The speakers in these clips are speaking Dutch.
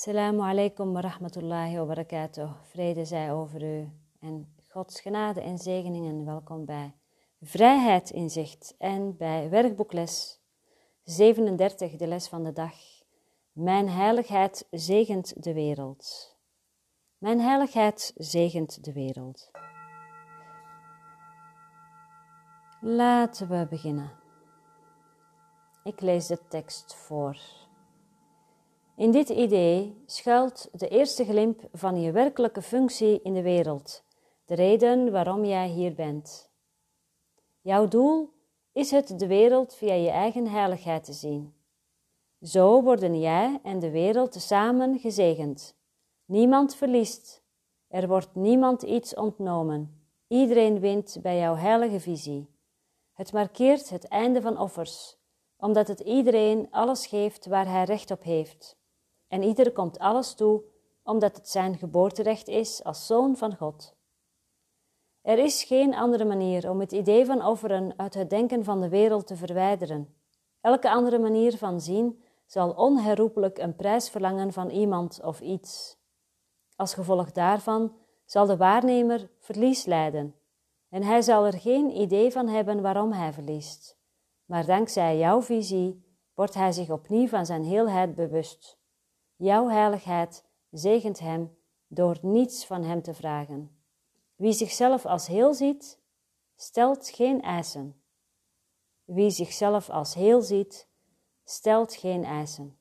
Assalamu alaikum wa rahmatullahi wa barakatuh. Vrede zij over u en Gods genade en zegeningen. Welkom bij Vrijheid in Zicht en bij werkboekles 37, de les van de dag. Mijn heiligheid zegent de wereld. Mijn heiligheid zegent de wereld. Laten we beginnen. Ik lees de tekst voor. In dit idee schuilt de eerste glimp van je werkelijke functie in de wereld, de reden waarom jij hier bent. Jouw doel is het de wereld via je eigen heiligheid te zien. Zo worden jij en de wereld samen gezegend. Niemand verliest. Er wordt niemand iets ontnomen. Iedereen wint bij jouw heilige visie. Het markeert het einde van offers, omdat het iedereen alles geeft waar hij recht op heeft. En ieder komt alles toe, omdat het zijn geboorterecht is als zoon van God. Er is geen andere manier om het idee van offeren uit het denken van de wereld te verwijderen. Elke andere manier van zien zal onherroepelijk een prijs verlangen van iemand of iets. Als gevolg daarvan zal de waarnemer verlies lijden, en hij zal er geen idee van hebben waarom hij verliest. Maar dankzij jouw visie wordt hij zich opnieuw van zijn heelheid bewust. Jouw heiligheid zegent hem door niets van hem te vragen. Wie zichzelf als heel ziet, stelt geen eisen. Wie zichzelf als heel ziet, stelt geen eisen.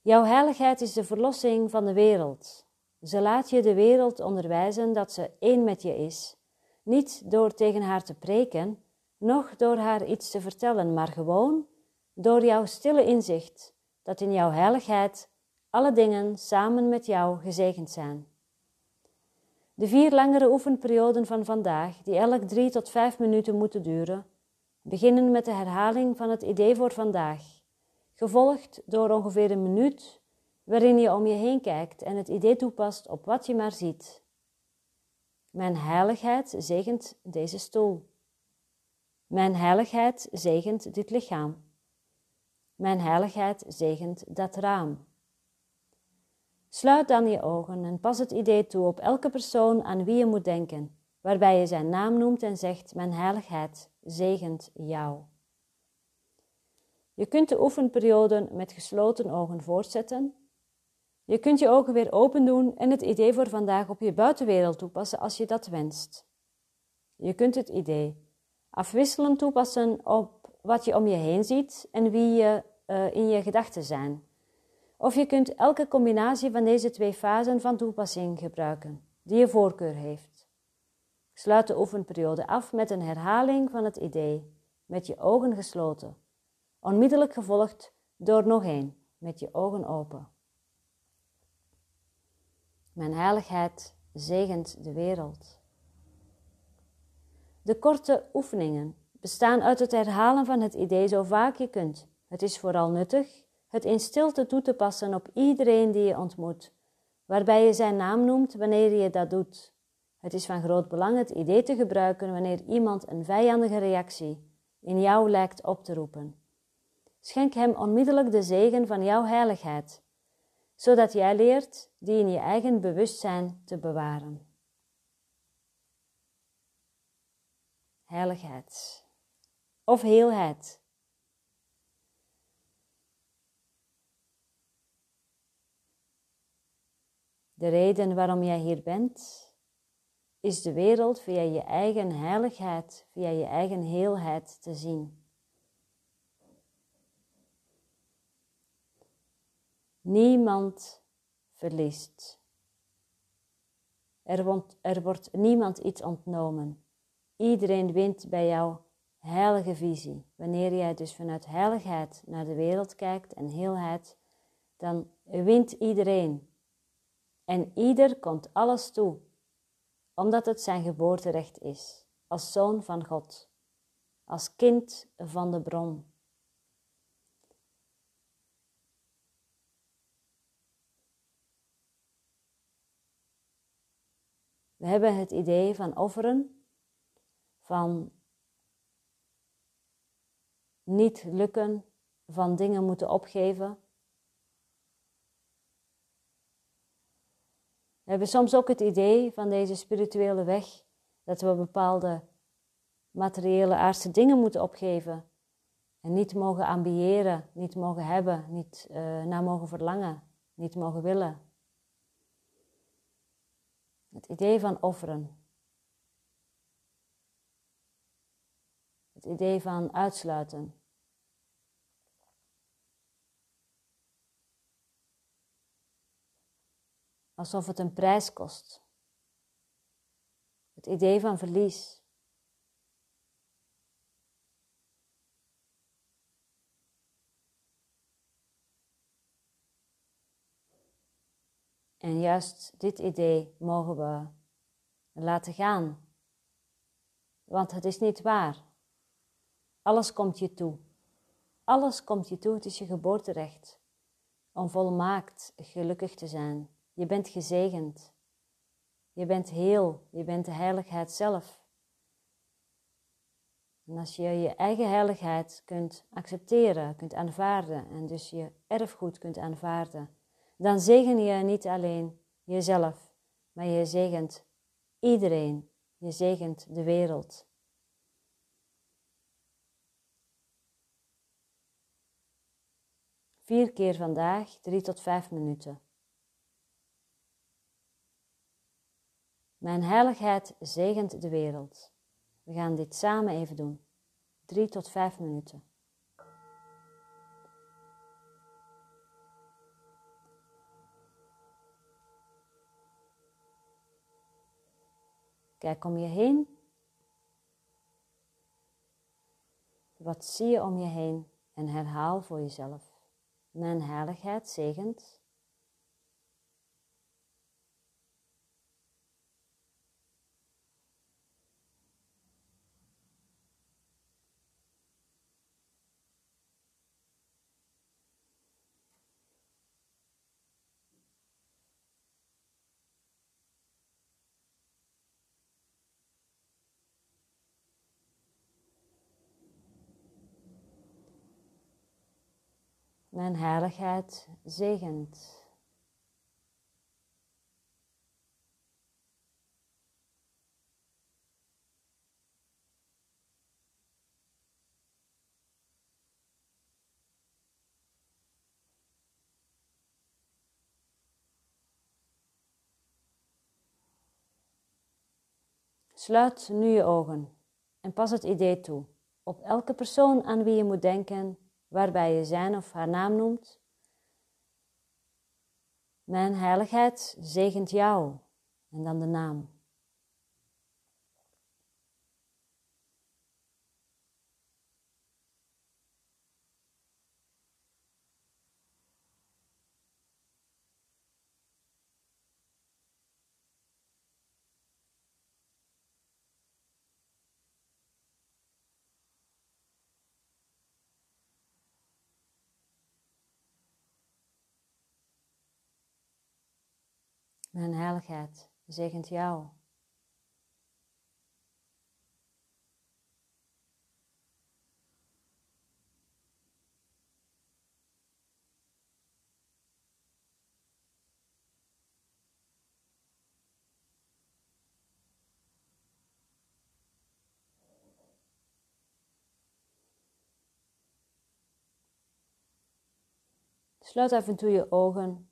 Jouw heiligheid is de verlossing van de wereld. Ze laat je de wereld onderwijzen dat ze één met je is, niet door tegen haar te preken, noch door haar iets te vertellen, maar gewoon door jouw stille inzicht dat in jouw heiligheid alle dingen samen met jou gezegend zijn. De vier langere oefenperioden van vandaag, die elk drie tot vijf minuten moeten duren, beginnen met de herhaling van het idee voor vandaag, gevolgd door ongeveer een minuut waarin je om je heen kijkt en het idee toepast op wat je maar ziet. Mijn heiligheid zegent deze stoel. Mijn heiligheid zegent dit lichaam. Mijn heiligheid zegent dat raam. Sluit dan je ogen en pas het idee toe op elke persoon aan wie je moet denken, waarbij je zijn naam noemt en zegt: Mijn heiligheid zegent jou. Je kunt de oefenperioden met gesloten ogen voortzetten. Je kunt je ogen weer open doen en het idee voor vandaag op je buitenwereld toepassen als je dat wenst. Je kunt het idee afwisselend toepassen op wat je om je heen ziet en wie je uh, in je gedachten zijn. Of je kunt elke combinatie van deze twee fasen van toepassing gebruiken, die je voorkeur heeft. Sluit de oefenperiode af met een herhaling van het idee, met je ogen gesloten, onmiddellijk gevolgd door nog één, met je ogen open. Mijn heiligheid zegent de wereld. De korte oefeningen bestaan uit het herhalen van het idee zo vaak je kunt. Het is vooral nuttig het in stilte toe te passen op iedereen die je ontmoet, waarbij je zijn naam noemt wanneer je dat doet. Het is van groot belang het idee te gebruiken wanneer iemand een vijandige reactie in jou lijkt op te roepen. Schenk hem onmiddellijk de zegen van jouw heiligheid, zodat jij leert die in je eigen bewustzijn te bewaren. Heiligheid of heelheid De reden waarom jij hier bent, is de wereld via je eigen heiligheid, via je eigen heelheid te zien. Niemand verliest. Er wordt, er wordt niemand iets ontnomen. Iedereen wint bij jouw heilige visie. Wanneer jij dus vanuit heiligheid naar de wereld kijkt en heelheid, dan wint iedereen. En ieder komt alles toe, omdat het zijn geboorterecht is, als zoon van God, als kind van de bron. We hebben het idee van offeren, van niet lukken, van dingen moeten opgeven, We hebben soms ook het idee van deze spirituele weg dat we bepaalde materiële aardse dingen moeten opgeven en niet mogen ambiëren, niet mogen hebben, niet uh, naar mogen verlangen, niet mogen willen. Het idee van offeren. Het idee van uitsluiten. Alsof het een prijs kost. Het idee van verlies. En juist dit idee mogen we laten gaan. Want het is niet waar. Alles komt je toe. Alles komt je toe. Het is je geboorterecht om volmaakt gelukkig te zijn. Je bent gezegend. Je bent heel. Je bent de heiligheid zelf. En als je je eigen heiligheid kunt accepteren, kunt aanvaarden en dus je erfgoed kunt aanvaarden, dan zegen je niet alleen jezelf, maar je zegent iedereen. Je zegent de wereld. Vier keer vandaag, drie tot vijf minuten. Mijn heiligheid zegent de wereld. We gaan dit samen even doen. Drie tot vijf minuten. Kijk om je heen. Wat zie je om je heen en herhaal voor jezelf. Mijn heiligheid zegent Mijn heiligheid zegent. Sluit nu je ogen en pas het idee toe op elke persoon aan wie je moet denken waarbij je zijn of haar naam noemt. Mijn heiligheid zegent jou en dan de naam. Mijn heiligheid zegent jou. Sluit af en toe je ogen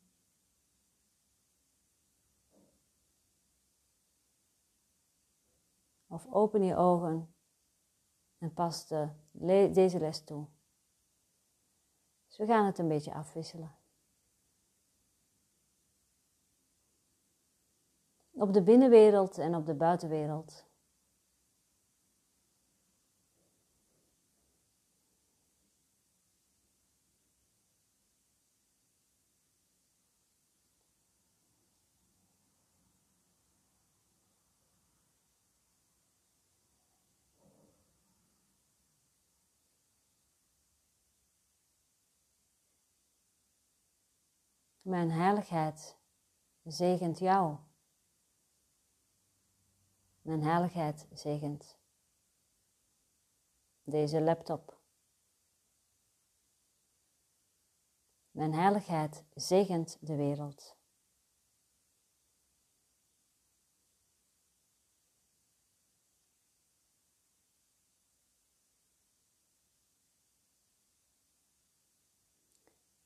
Of open je ogen en pas de, deze les toe. Dus we gaan het een beetje afwisselen. Op de binnenwereld en op de buitenwereld. Mijn heiligheid zegent jou. Mijn heiligheid zegent deze laptop. Mijn heiligheid zegent de wereld.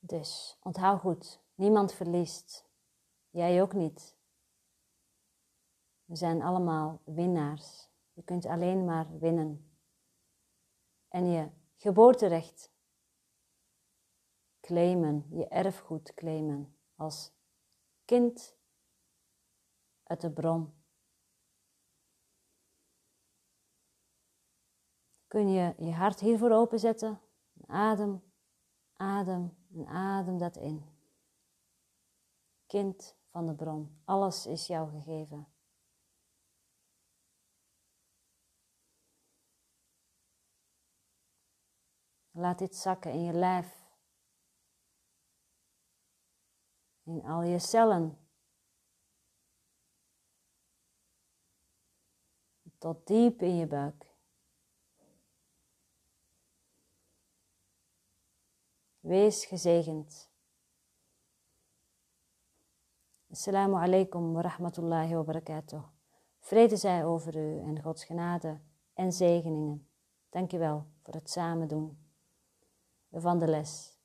Dus onthoud goed, niemand verliest. Jij ook niet. We zijn allemaal winnaars. Je kunt alleen maar winnen. En je geboorterecht claimen, je erfgoed claimen als kind uit de bron. Kun je je hart hiervoor openzetten? Adem, adem en adem dat in. Kind van de bron, alles is jou gegeven. Laat dit zakken in je lijf, in al je cellen, tot diep in je buik. Wees gezegend. Assalamu alaikum wa rahmatullahi wa barakatuh. Vrede zij over u en Gods genade en zegeningen. Dankjewel voor het samen doen van de les.